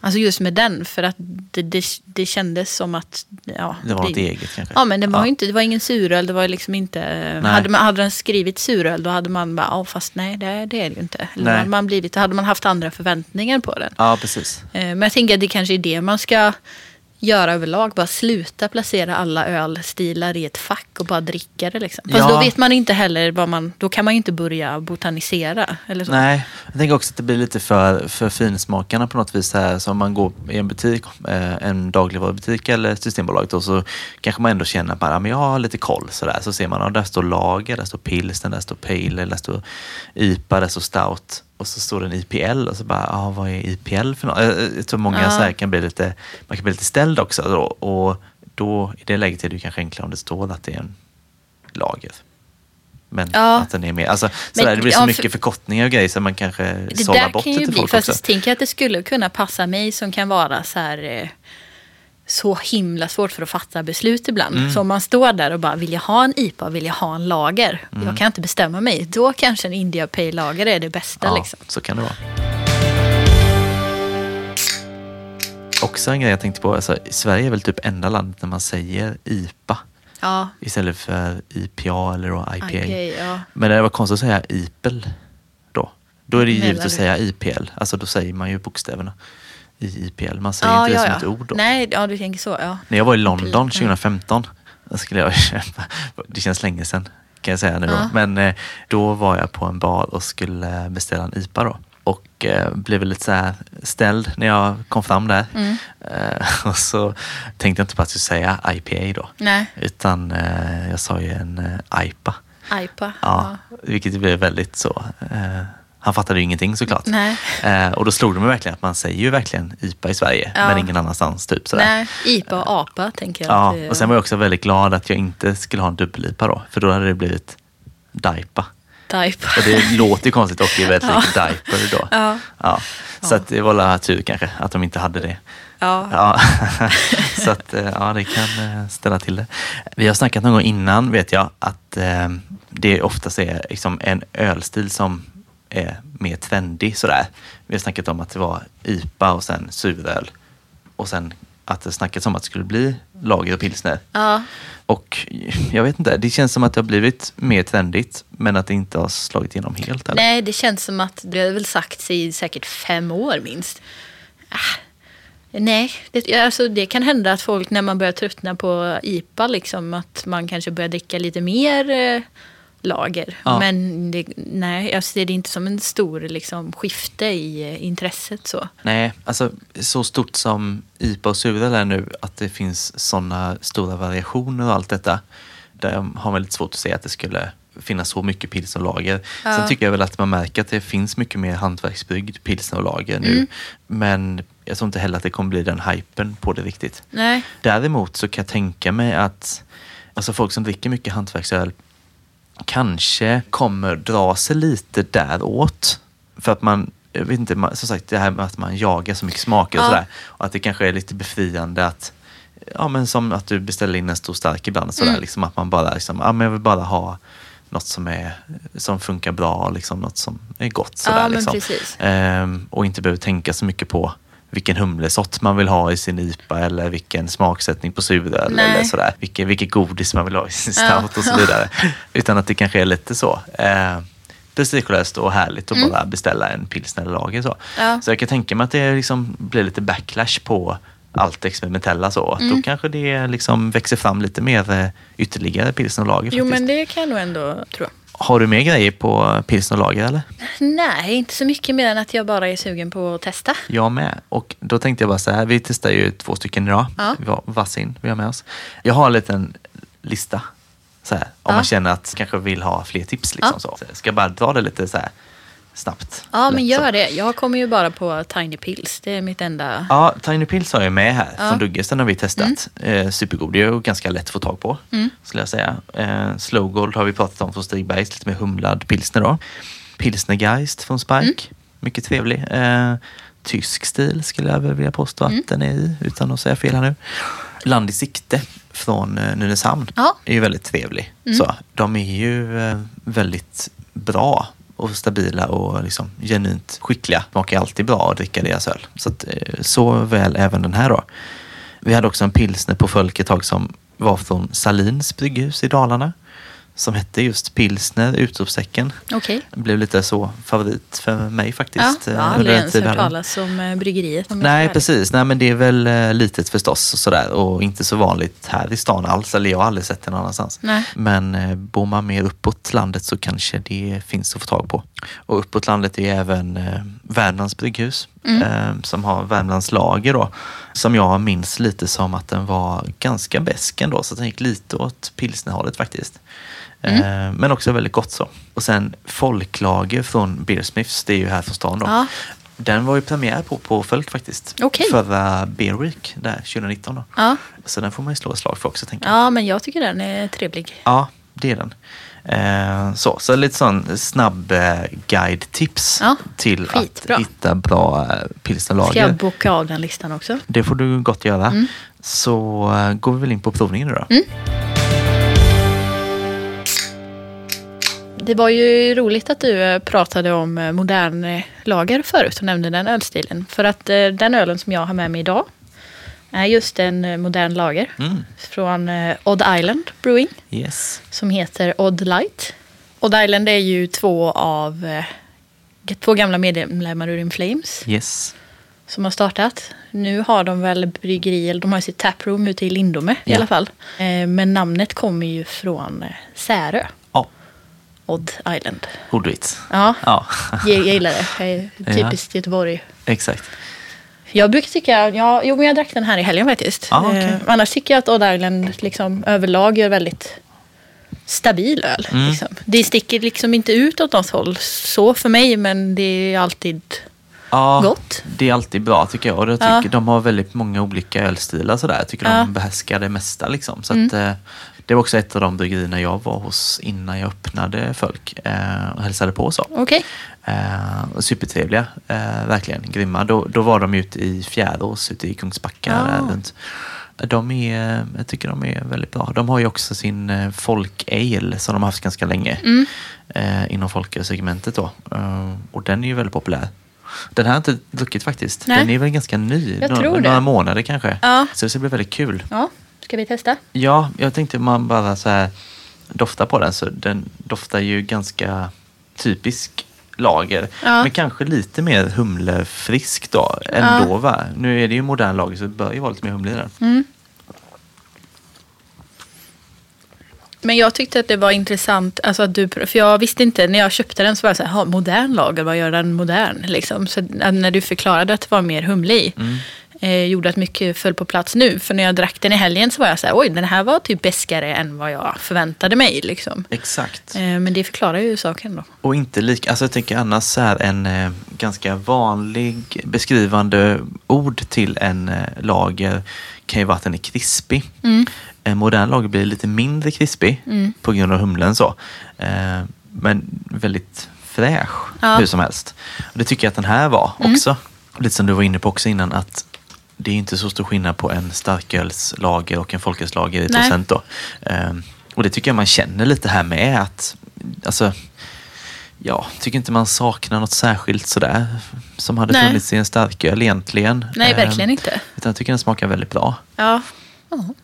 Alltså just med den, för att det, det, det kändes som att... Ja, Det var något eget kanske. Ja, men det var Ja. inte, det var ingen suröl, det var liksom inte... Hade, man, hade den skrivit suröl, då hade man bara, ja fast nej, det, det är det ju inte. Eller Nej. hade man blivit, hade man haft andra förväntningar på den. Ja, precis. Eh, Men jag tänker att det kanske är det man ska göra överlag. Bara sluta placera alla ölstilar i ett fack och bara dricka det. Liksom. Fast Ja. då vet man inte heller vad man... Då kan man ju inte börja botanisera. Eller så. Nej, jag tänker också att det blir lite för, för finsmakarna på något vis. Här. Så om man går i en butik, eh, en dagligvarubutik eller Systembolaget då, så kanske man ändå känner att man, jag har lite koll. Så, där. så ser man, ja, där står lager, där står pilsner, där står pale, ale, där står IPA, där står stout. Och så står det en IPL och så bara, ja, vad är IPL för något? Jag, jag tror många Ja. så här kan bli lite, man kan bli lite ställd också. Då. Och då i det läget är det ju kanske enklare om det står att det är en lager. Men Ja. att den är mer, alltså, Men- sådär, det blir så ja, för- mycket förkortningar och grejer så man kanske Det sållar där bort kan det ju till bli, folk fast också. jag tänker att det skulle kunna passa mig som kan vara så här eh, så himla svårt för att fatta beslut ibland. Mm. Så om man står där och bara, vill jag ha en IPA, vill jag ha en lager? Mm. Jag kan inte bestämma mig. Då kanske en India Pale Lager är det bästa. Ja, Liksom. så kan det vara. Också en grej jag tänkte på, alltså, Sverige är väl typ enda landet där man säger IPA Ja, istället för IPA eller IPA. IPA, ja. Men det var konstigt att säga IPL då. Då är det givet att säga IPL, alltså då säger man ju bokstäverna i IPL. Man säger Ja, inte det ja, som ja. ett ord då. Nej, ja, du tänker så. Ja. När jag var i London Mm. 2015, då skulle jag <laughs> köpa, det känns länge sedan kan jag säga nu då, men eh, då var jag på en bar och skulle beställa en IPA då. och eh, blev lite så ställd när jag kom fram där. Mm. Eh, <laughs> och så tänkte jag inte på att jag skulle säga IPA då. Nej. Utan jag sa ju en IPA. IPA. Ja, Vilket blev väldigt så. Han fattade ju ingenting såklart. Nej. Eh, och då slog det mig verkligen att man säger ju verkligen IPA i Sverige Ja. men ingen annanstans. Typ sådär. Nej, IPA och APA tänker jag. Ja, det- och sen var jag också väldigt glad att jag inte skulle ha en dubbel-IPA då. För då hade det blivit DIPA. Type. Och det låter ju konstigt och är väldigt <laughs> Ja. likt diaper då. Ja. Ja. Så att det var la tur kanske att de inte hade det. Ja. Ja. <laughs> så att eh, ja, det kan eh, ställa till det. Vi har snackat någon gång innan vet jag att eh, det oftast är liksom en ölstil som är mer trendig sådär. Vi har snackat om att det var IPA och sen suröl. Och sen att det snackats om att det skulle bli lager och pilsner. Ja. Och jag vet inte, det känns som att det har blivit mer trendigt men att det inte har slagit igenom helt. Eller? Nej, det känns som att det har väl sagts i säkert fem år minst. Ah, nej, det, alltså, det kan hända att folk när man börjar tröttna på IPA, liksom, att man kanske börjar dricka lite mer eh, lager. Ja. Men det, nej, jag ser det inte som en stor liksom, skifte i eh, intresset. så. Nej, alltså så stort som IPA och suröl är nu, att det finns sådana stora variationer och allt detta. Där har man lite svårt att säga att det skulle finnas så mycket pilsner och lager. Ja. Sen tycker jag väl att man märker att det finns mycket mer hantverksbryggd pilsner och lager nu. Mm. Men jag tror inte heller att det kommer bli den hypen på det riktigt. Nej. Däremot så kan jag tänka mig att alltså folk som dricker mycket hantverksöl kanske kommer dra sig lite däråt. För att man, jag vet inte, som sagt det här med att man jagar så mycket smaker och Ja. sådär. Och att det kanske är lite befriande att, ja men som att du beställer in en stor stark ibland. Sådär, Mm. liksom, att man bara, liksom, ja men jag vill bara ha något som, är, som funkar bra, liksom, något som är gott. Sådär, Ja, liksom. Ehm, och inte behöver tänka så mycket på vilken humlesort man vill ha i sin IPA eller vilken smaksättning på suröl Nej. eller sådär. Vilket, vilket godis man vill ha i sin Ja. stout och så vidare. <laughs> Utan att det kanske är lite så. Eh, prestigelöst och härligt att bara beställa en pilsner eller lager. Så. Mm. Ja. så jag kan tänka mig att det liksom blir lite backlash på allt experimentella. Så. Att Mm. Då kanske det liksom växer fram lite mer eh, ytterligare pilsner och lager. Jo, faktiskt. men det kan jag nog ändå tro. Har du mer grejer på pilsner och lager eller? Nej, inte så mycket mer än att jag bara är sugen på att testa. Jag med. Och då tänkte jag bara så här, vi testar ju två stycken idag. Ja. Vi har Vassin vi har med oss. Jag har en liten lista. Så här, om Ja. man känner att kanske vill ha fler tips. Liksom, Ja. så. Så jag ska bara dra det lite så här snabbt. Ja, men gör så. det. Jag kommer ju bara på Tiny Pills. Det är mitt enda... Ja, Tiny Pills har jag med här Ja. från Dugges. Den har vi testat. Eh, supergod. Det är ju ganska lätt att få tag på. Mm. Skulle jag säga. Eh, Slow Gold har vi pratat om från Stigbergs. Lite mer humlad pilsner då. Pilsnergeist från Spike. Mm. Mycket trevlig. Eh, tysk stil skulle jag vilja påstå Mm. att den är i. Utan att säga fel här nu. Land i sikte från eh, Nynäshamn. Ja. Mm. är ju väldigt trevlig. Så, de är ju eh, väldigt bra och stabila och liksom genuint skickliga. Smakar alltid bra att dricka deras öl. Så, att, eh, så väl även den här då. Vi hade också en pilsner på folk ett tag som var från Salins brygghus i Dalarna. Som hette just pilsner, utropstecken. Det blev lite så favorit för mig Ja, faktiskt. jag eh, har aldrig ens hört talas om eh, bryggeriet. om jag Nej, precis. Nej, men det är väl eh, litet förstås och sådär och inte så vanligt här i stan alls. Eller jag har aldrig sett det någon annanstans. Nej. Men eh, bor man mer uppåt landet så kanske det finns att få tag på. Och uppåt landet är även Värmlands brygghus Mm. som har Värmlands lager då. Som jag minns lite som att den var ganska besk ändå så den gick lite åt pilsnerhållet faktiskt. Mm. Eh, men också väldigt gott så. Och sen folklager från Beersmiths, det är ju här från stan då. Ja. Den var ju premiär på på Fölk faktiskt. Okej. Förra Beer Week, där 2019 då. Ja. Så den får man ju slå ett slag för också tänker jag. ja, men jag tycker den är trevlig. Ja, det är den. Eh, så, så lite sån snabb eh, guide-tips Ja, till skitbra. att hitta bra eh, Ska jag pilsnerlager. boka av den listan också? Det får du gott göra. Mm. Så eh, går vi väl in på provningen nu då. Mm. Det var ju roligt att du eh, pratade om eh, modern eh, lager förut och nämnde den ölstilen. För att den ölen som jag har med mig idag är just en modern lager Mm. från Odd Island Brewing Yes. som heter Odd Light. Odd Island är ju två av två gamla medlemmar ur In Flames Yes. som har startat. Nu har de väl bryggeri, eller de har sitt taproom ute i Lindome i Ja. alla fall. Men namnet kommer ju från Särö. Ja. Odd Island. Ordvits. Ja, Ja, jag, jag gillar det. Det är <laughs> typiskt Göteborg. exakt. Jag brukar tycka, ja, jo men jag drack den här i helgen faktiskt. Ja, okej. eh, annars tycker jag att Odd Island liksom, överlag gör väldigt stabil öl. Mm. Liksom. Det sticker liksom inte ut åt något håll så för mig, men det är alltid Ja, Gott. Det är alltid bra tycker jag. Och jag tycker Ja. De har väldigt många olika ölstilar sådär. Jag tycker Ja. Mm. de behärskar det mesta. Liksom. Så att, eh, det var också ett av de bryggerierna jag var hos innan jag öppnade Folk eh, och hälsade på. så. okej. Eh, supertrevliga, eh, verkligen. Grymma. Då, då var de ute i Fjärås, ute i Kungsbacka. Där, runt. De är, jag tycker de är väldigt bra. De har ju också sin eh, folk ale som de har haft ganska länge Mm. eh, inom folkölsegmentet. då. Eh, och den är ju väldigt populär. Den här har jag inte druckit faktiskt. Nej. Den är väl ganska ny. Jag Nå- tror det. Några månader kanske. Ja. Så det ska bli väldigt kul. Ja, ska vi testa? Ja, jag tänkte man bara så här doftar på den så den doftar ju ganska typisk lager. Ja. Men kanske lite mer humlefrisk då ändå va? Nu är det ju modern lager så det bör ju vara lite mer humle i den. Mm. Men jag tyckte att det var intressant, alltså att du, för jag visste inte, när jag köpte den så var jag så här, "Ha, modern lager, vad gör den modern? Liksom. Så när du förklarade att det var mer humle i, Mm. Eh, gjorde att mycket föll på plats nu. För när jag drack den i helgen så var jag så här, oj, den här var typ beskare än vad jag förväntade mig. Liksom. Exakt. Eh, men det förklarar ju saken då. Och inte lika, alltså jag tänker annars så här en eh, ganska vanlig beskrivande ord till en eh, lager kan ju vara att den är krispig. Mm. En modern lager blir lite mindre krispig på grund av humlen så. Eh, men väldigt fräsch Ja. Mm. hur som helst. Och det tycker jag att den här var också. Lite som du var inne på också innan att det är inte så stor skillnad på en starkölslager och en folkölslager i procent då. Eh, och det tycker jag man känner lite här med att alltså Ja, tycker inte man saknar något särskilt sådär som hade Nej. funnits i en starköl egentligen. Nej, Eh, verkligen inte. Utan jag tycker den smakar väldigt bra. Ja.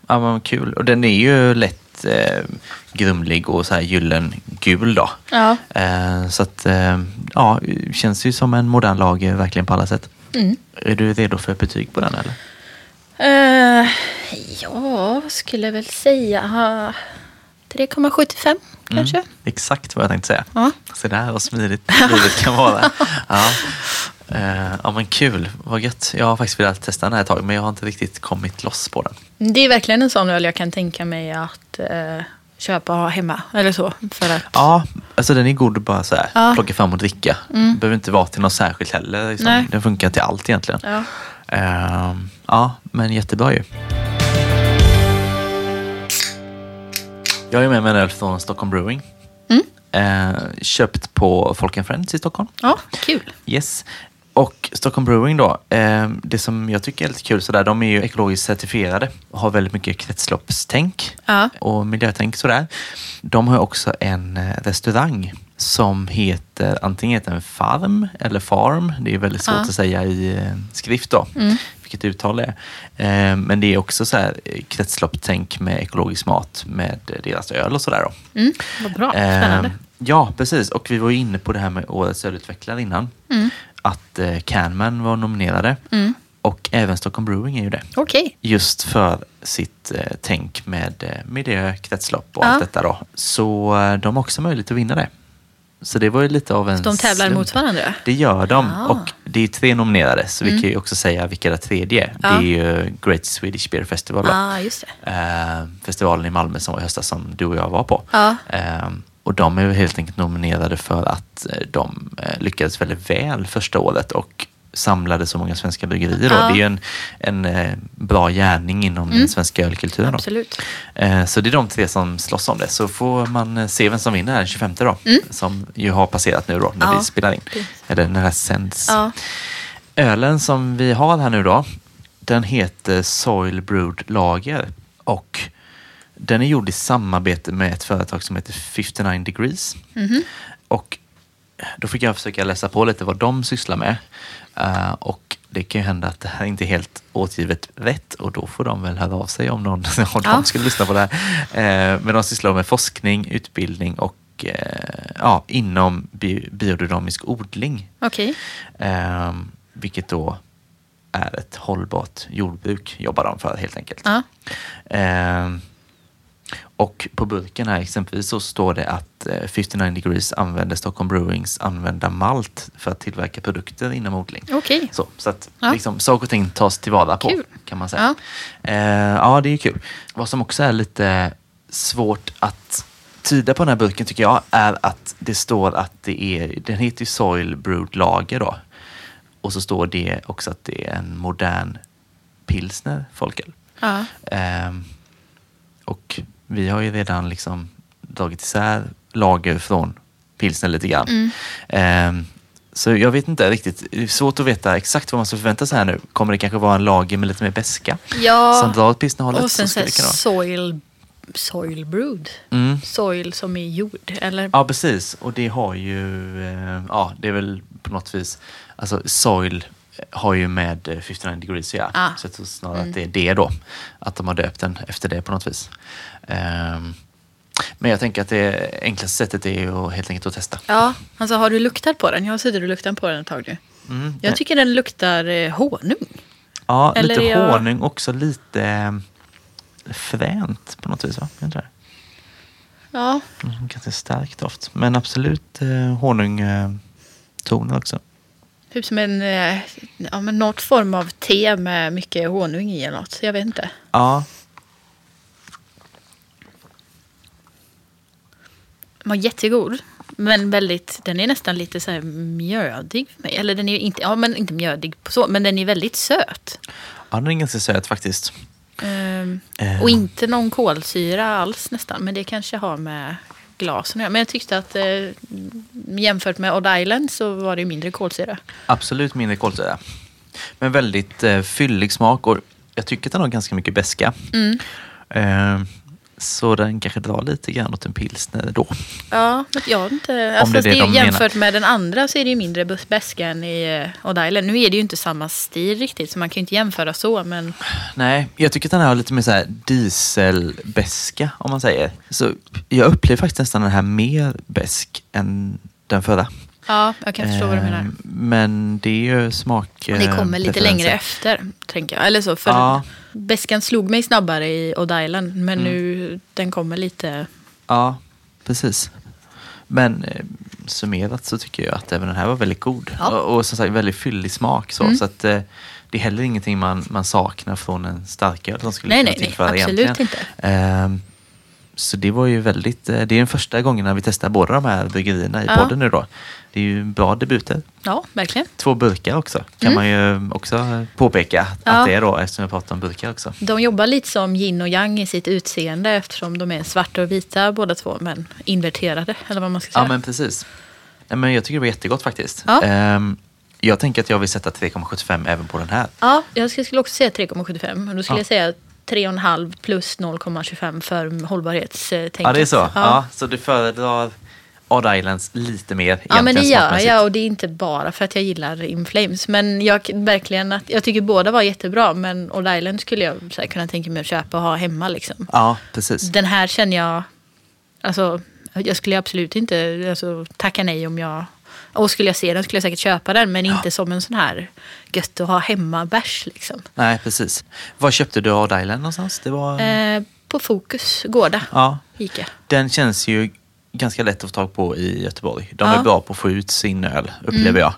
Ja, men kul. Och den är ju lätt eh, grumlig och så här gyllengul då. Ja. Eh, så att, eh, ja, känns ju som en modern lager verkligen på alla sätt. Mm. Är du redo för ett betyg på den eller? Eh, ja, skulle väl säga? Ah, 3,75 kanske. Mm, exakt vad jag tänkte säga. Ja. Så där vad smidigt livet kan vara. Ja. Eh, ja men kul, vad gött. Jag har faktiskt velat testa den här ett tag men jag har inte riktigt kommit loss på den. Det är verkligen en sån öl jag kan tänka mig att eh, köpa och ha hemma. Eller så. För att, Ja, alltså den är god att bara så här, Ja. Mm. plocka fram och dricka. Behöver inte vara till något särskilt heller. Liksom. Den funkar till allt egentligen. ja. Ehm, ja, men jättebra ju. Jag är med mig en öl från Stockholm Brewing. Mm. Eh, köpt på Folk and Friends i Stockholm. ja, kul. Yes. Och Stockholm Brewing då, eh, det som jag tycker är lite kul sådär, de är ju ekologiskt certifierade och har väldigt mycket kretsloppstänk Ja. och miljötänk sådär. De har också en eh, restaurang som heter, antingen heter den Farm eller Farm, det är väldigt svårt Ja. att säga i eh, skrift då, Mm. vilket uttal det är. Eh, men det är också så här kretsloppstänk med ekologisk mat med deras öl och sådär då. Mm, vad bra. Spännande. Eh, ja, precis. Och vi var ju inne på det här med Årets ölutvecklare innan. Mm. Att eh, Canman var nominerade. Mm. Och även Stockholm Brewing är ju det. Okej. Just för sitt eh, tänk med eh, miljö, kretslopp och Ja. allt detta då. Så eh, de har också möjlighet att vinna det. Så det var ju lite av en De tävlar slump. mot varandra? Det gör de. Ah. Och det är tre nominerade, så vi kan ju också säga vilka det tredje är. Ja. Det är ju Great Swedish Beer Festival. ah. Eh, festivalen i Malmö som var i höstas som du och jag var på. Ja. Och de är helt enkelt nominerade för att eh, de eh, lyckades väldigt väl första året och samlade så många svenska bryggerier. Ja. Det är ju en, en eh, bra gärning inom den svenska ölkulturen. Absolut. Så det är de tre som slåss om det. Så får man se vem som vinner den 25 då. Som ju har passerat nu då när Ja, vi spelar in. Eller när det här sänds. Ja. Ölen som vi har här nu då, den heter Soil Brewed Lager. Och den är gjord i samarbete med ett företag som heter 59 Degrees. Mhm. Och då fick jag försöka läsa på lite vad de sysslar med. Eh, och det kan ju hända att det här inte är helt återgivet rätt och då får de väl höra av sig om någon <laughs> om Ja. de skulle lyssna på det här. Eh, men de sysslar med forskning, utbildning och eh, ja, inom bi- biodynamisk odling. Okej. Eh, vilket då är ett hållbart jordbruk jobbar de för helt enkelt. Ja. Eh, och på burken här exempelvis så står det att att eh, 59 degrees använder Stockholm Brewings använda malt för att tillverka produkter inom odling. Okej. Så, så att Ja. liksom, saker och ting tas tillvara på Kul. kan man säga. Ja. Eh, ja, det är kul. Vad som också är lite svårt att tyda på den här burken tycker jag är att det står att det är, den heter ju Soil Brewed Lager då. Och så står det också att det är en modern pilsner folköl. Ja. Ehm, och vi har ju redan liksom dragit isär lager från pilsner lite grann. Mm. Ehm, så jag vet inte riktigt, det är svårt att veta exakt vad man ska förvänta sig här nu. Kommer det kanske vara en lager med lite mer beska? Ja. Som drar åt pilsnerhållet? Och sen så så soil, soil brewed. Mm. Soil som är jord. Eller? Ja, precis. Och det har ju, eh, ja, det är väl på något vis, alltså Soil har ju med eh, 59 degrees att göra. Ah. Så jag tror snarare att det är det då. Att de har döpt den efter det på något vis. Ehm, men jag tänker att det enklaste sättet är ju att helt enkelt att testa. Ja, alltså har du luktat på den? Jag har suttit och luktat på den ett tag nu. Mm, Jag tycker den luktar eh, honung. ja, eller lite jag- honung, också lite eh, fränt på något vis. Va? Inte det? Ja, Mm, Ganska stark doft. Men absolut eh, honungtoner också. Typ som en, eh, ja, men något form av te med mycket honung i eller något. Jag vet inte. Ja, Den var jättegod. Men väldigt, den är nästan lite så här mjödig för mig. Eller den är inte, ja men inte mjödig på så, men den är väldigt söt. ja den är ganska söt faktiskt. Ehm, Eh. Och inte någon kolsyra alls nästan. Men det kanske har med glasen. Men jag tyckte att eh, jämfört med Odd Island så var det ju mindre kolsyra. Absolut mindre kolsyra. Men väldigt eh, fyllig smak och jag tycker att den har ganska mycket beska. Mm. Eh, så den kanske drar lite grann åt en pilsner då. Ja, men jag inte. Alltså, det är det det de jämfört med den andra så är det ju mindre beska än i eh, Odd Island. Nu är det ju inte samma stil riktigt så man kan ju inte jämföra så. Men Nej, jag tycker att den här har lite mer så här dieselbeska om man säger. Så jag upplever faktiskt nästan den här mer besk än den förra. ja, jag kan förstå vad du Eh, menar. Men det är ju smak... Det eh, kommer lite preferenser. längre efter, tänker jag. Eller så, för Ja. beskan slog mig snabbare i Odd Island. Men Mm. nu, den kommer lite... Ja, precis. Men eh, summerat så tycker jag att även den här var väldigt god. Ja. Och, och som sagt väldigt fyllig smak. Så, Mm. så att, eh, det är heller ingenting man, man saknar från en starköl som skulle Nej, kunna nej, nej, tillföra absolut egentligen. inte. Ehm, så det var ju väldigt, eh, det är den första gången när vi testar båda de här bryggerierna i Ja. podden nu då. Det är ju bra debuter. Ja, verkligen. Två burkar också kan man ju också påpeka Mm. Ja. att det är då eftersom jag pratar om burkar också. De jobbar lite som yin och yang i sitt utseende eftersom de är svarta och vita båda två, men inverterade, eller vad man ska säga. Ja men precis. Men jag tycker det var jättegott faktiskt. Ja. Ehm, jag tänker att jag vill sätta 3,75 även på den här. Ja, jag skulle också säga 3,75. Och då skulle Ja. jag säga 3,5 plus 0,25 för hållbarhetstänket. Ja det är så? Ja. Ja. så du föredrar Odd Islands lite mer Ja men det gör jag och det är inte bara för att jag gillar In Flames. Men jag, verkligen att, jag tycker båda var jättebra men Odd Island skulle jag här, kunna tänka mig att köpa och ha hemma. Liksom. Ja, precis. Den här känner jag, alltså jag skulle absolut inte alltså, tacka nej om jag, och skulle jag se den skulle jag säkert köpa den men inte som en sån här gött att ha hemma bärs liksom. Nej, precis. Var köpte du Odd Island någonstans? Det var... Eh, på Fokus, Gårda, Ja, Ica. den känns ju ganska lätt att få tag på i Göteborg. De Ja. är bra på att få ut sin öl, upplever Mm. jag.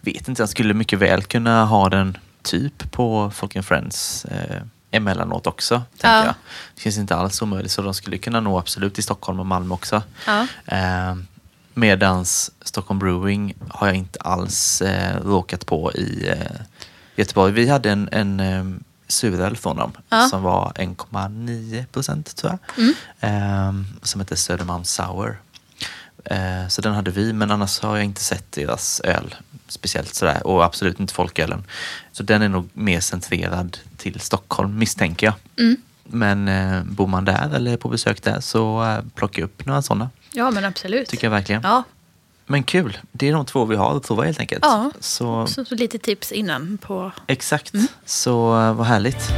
Vet inte, jag skulle mycket väl kunna ha den typ på Folk and Friends eh, emellanåt också. Tänker Ja. jag. Det känns inte alls omöjligt, så de skulle kunna nå absolut i Stockholm och Malmö också. Ja. Eh, medans Stockholm Brewing har jag inte alls eh, råkat på i eh, Göteborg. Vi hade en, en eh, suröl från dem Ja. som var 1,9 procent tror jag. Mm. Eh, som heter Södermalm Sour. Eh, så den hade vi, men annars har jag inte sett deras öl speciellt sådär. Och absolut inte folkölen. Så den är nog mer centrerad till Stockholm misstänker jag. Mm. Men eh, bor man där eller på besök där så eh, plocka upp några sådana. Ja men absolut. Tycker jag verkligen. Ja, Men kul, det är de två vi har att prova helt enkelt. Ja. Så så, så lite tips innan på... exakt, Mm. så eh, vad härligt.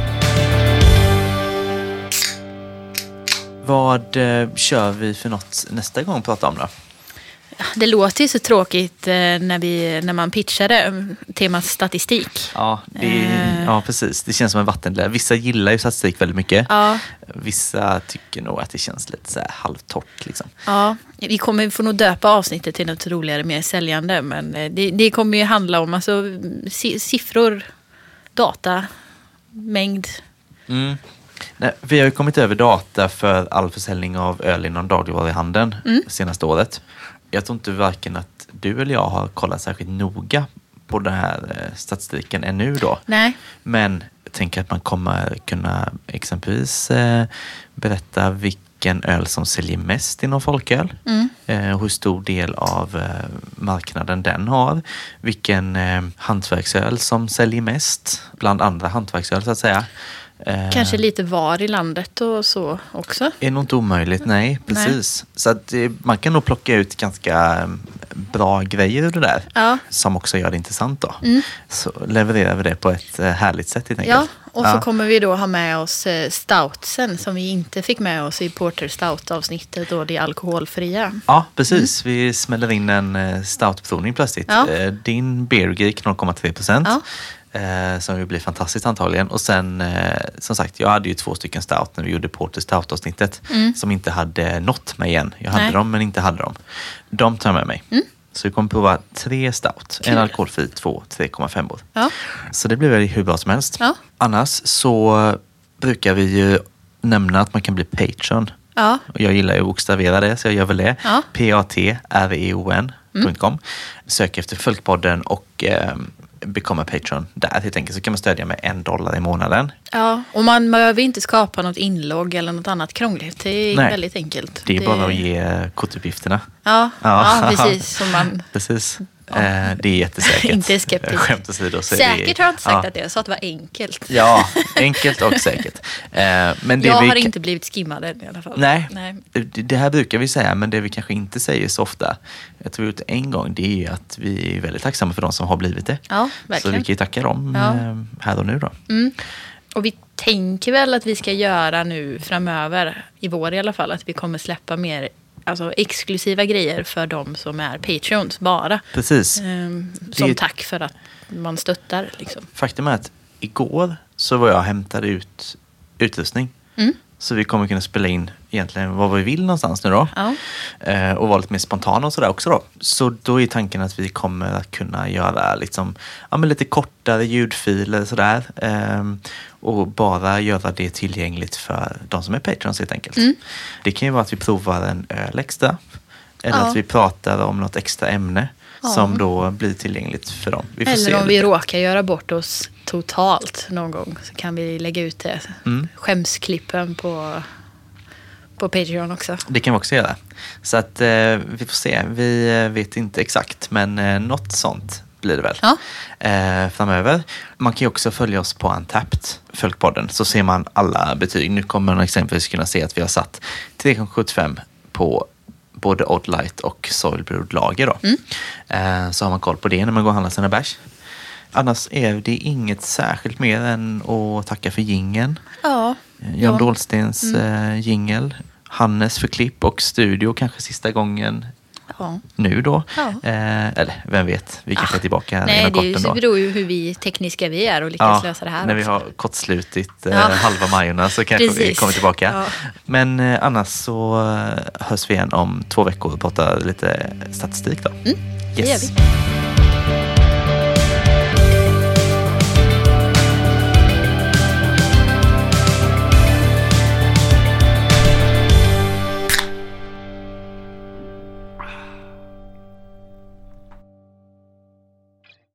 Vad eh, kör vi för något nästa gång att prata om då? Det låter ju så tråkigt eh, när, vi, när man pitchade temat statistik. Ja, det, Eh. ja, precis. Det känns som en vattendelare. Vissa gillar ju statistik väldigt mycket. Ja, Vissa tycker nog att det känns lite så här halvtorrt. Liksom. ja, vi kommer få nog döpa avsnittet till något roligare, mer säljande. Men eh, det, det kommer ju handla om alltså, si- siffror, data, mängd. Mm. Nej, vi har ju kommit över data för all försäljning av öl inom dagligvaruhandeln Mm. senaste året. Jag tror inte varken att du eller jag har kollat särskilt noga på den här eh, statistiken ännu då. Nej, Men jag tänker att man kommer kunna exempelvis eh, berätta vilken öl som säljer mest inom folköl. Mm. Eh, hur stor del av eh, marknaden den har. Vilken eh, hantverksöl som säljer mest bland andra hantverksöl så att säga. Eh, kanske lite var i landet och så också. är nog inte omöjligt, nej precis. Så att eh, man kan nog plocka ut ganska eh, bra grejer ur det där. Ja. Som också gör det intressant då. Mm. Så levererar vi det på ett eh, härligt sätt helt Ja, enkelt. och så Ja. kommer vi då ha med oss stoutsen som vi inte fick med oss i Porter Stout-avsnittet och det alkoholfria. Ja, precis. Vi smäller in en stoutprovning plötsligt. Ja. Din Beer Geek 0,3 procent. Eh, som ju blir fantastiskt antagligen. Och sen, eh, som sagt, jag hade ju två stycken stout när vi gjorde Porter Stout-avsnittet. Som inte hade nått mig än. Jag hade Mm. Nej. dem, men inte hade dem. De tar jag med mig. Så vi kommer prova tre stout. Kul. En alkoholfri, två 3,5 år. Ja. Så det blir väl hur bra som helst. Ja. Annars så brukar vi ju nämna att man kan bli Patreon. Ja. Och jag gillar ju att bokstavera det, så jag gör väl det. Ja. P-A-T-R-E-O-N.com. Sök efter Folkpodden och eh, become a Patreon där helt enkelt. Så kan man stödja med en dollar i månaden. ja, och man behöver inte skapa något inlogg eller något annat krångligt. Det är Nej. väldigt enkelt. Det är bara att ge kortuppgifterna. Ja, Ja. ja. precis. Som man... <laughs> Precis. Eh, det är jättesäkert. <laughs> Inte skeptisk. Skämt åsido. så Säkert det, har jag inte sagt ja. att det är, jag sa att det var enkelt. Ja, enkelt och säkert. Eh, men det jag vi har inte blivit skimmad än i alla fall. Nej, Nej. Det, här brukar vi säga, men det vi kanske inte säger så ofta, jag tror vi gjort en gång, det är att vi är väldigt tacksamma för de som har blivit det. Ja, så verkligen. vi kan ju tacka dem Ja. eh, här och nu då. Mm. Och vi tänker väl att vi ska göra nu framöver, i vår i alla fall, att vi kommer släppa mer alltså, exklusiva grejer för de som är Patreons bara. Precis. Ehm, som Det- tack för att man stöttar. Liksom. Faktum är att igår så var jag och hämtade ut utrustning. Mm. Så vi kommer kunna spela in egentligen vad vi vill någonstans nu då. Ja. Eh, och vara lite mer spontana och sådär också då. Så då är tanken att vi kommer att kunna göra liksom, ja, men lite kortare ljudfiler sådär. ehm, och bara göra det tillgängligt för de som är patrons helt enkelt. Mm. Det kan ju vara att vi provar en öl extra. Eller Ja. att vi pratar om något extra ämne Ja. som då blir tillgängligt för dem. Vi Eller om vi lite. råkar göra bort oss totalt någon gång så kan vi lägga ut det. Mm. Skämsklippen på, på Patreon också. Det kan vi också göra. Så att eh, vi får se. Vi eh, vet inte exakt, men eh, något sånt blir det väl Ja. eh, framöver. Man kan ju också följa oss på Antapped, Folkpodden, så ser man alla betyg. Nu kommer man exempelvis kunna se att vi har satt 3,75 på både Odd Light och Soil Brewed Lager. Då. Eh, så har man koll på det när man går och handlar sina bärs. Annars är det inget särskilt mer än att tacka för gingen. Ja. Jan Ja. Dahlstens eh, jingel. Hannes för klipp och studio kanske sista gången ja. nu då. Ja. Eh, eller vem vet, vi kanske är tillbaka Nej, inom det kort ändå. beror ju hur vi tekniska vi är och lyckas lösa det här. när vi också. har kortslutit eh, Ja. halva Majorna så kanske vi Precis. kommer tillbaka. Ja. Men eh, annars så eh, hörs vi igen om två veckor och pratar lite statistik då. Mm, det gör Yes. vi.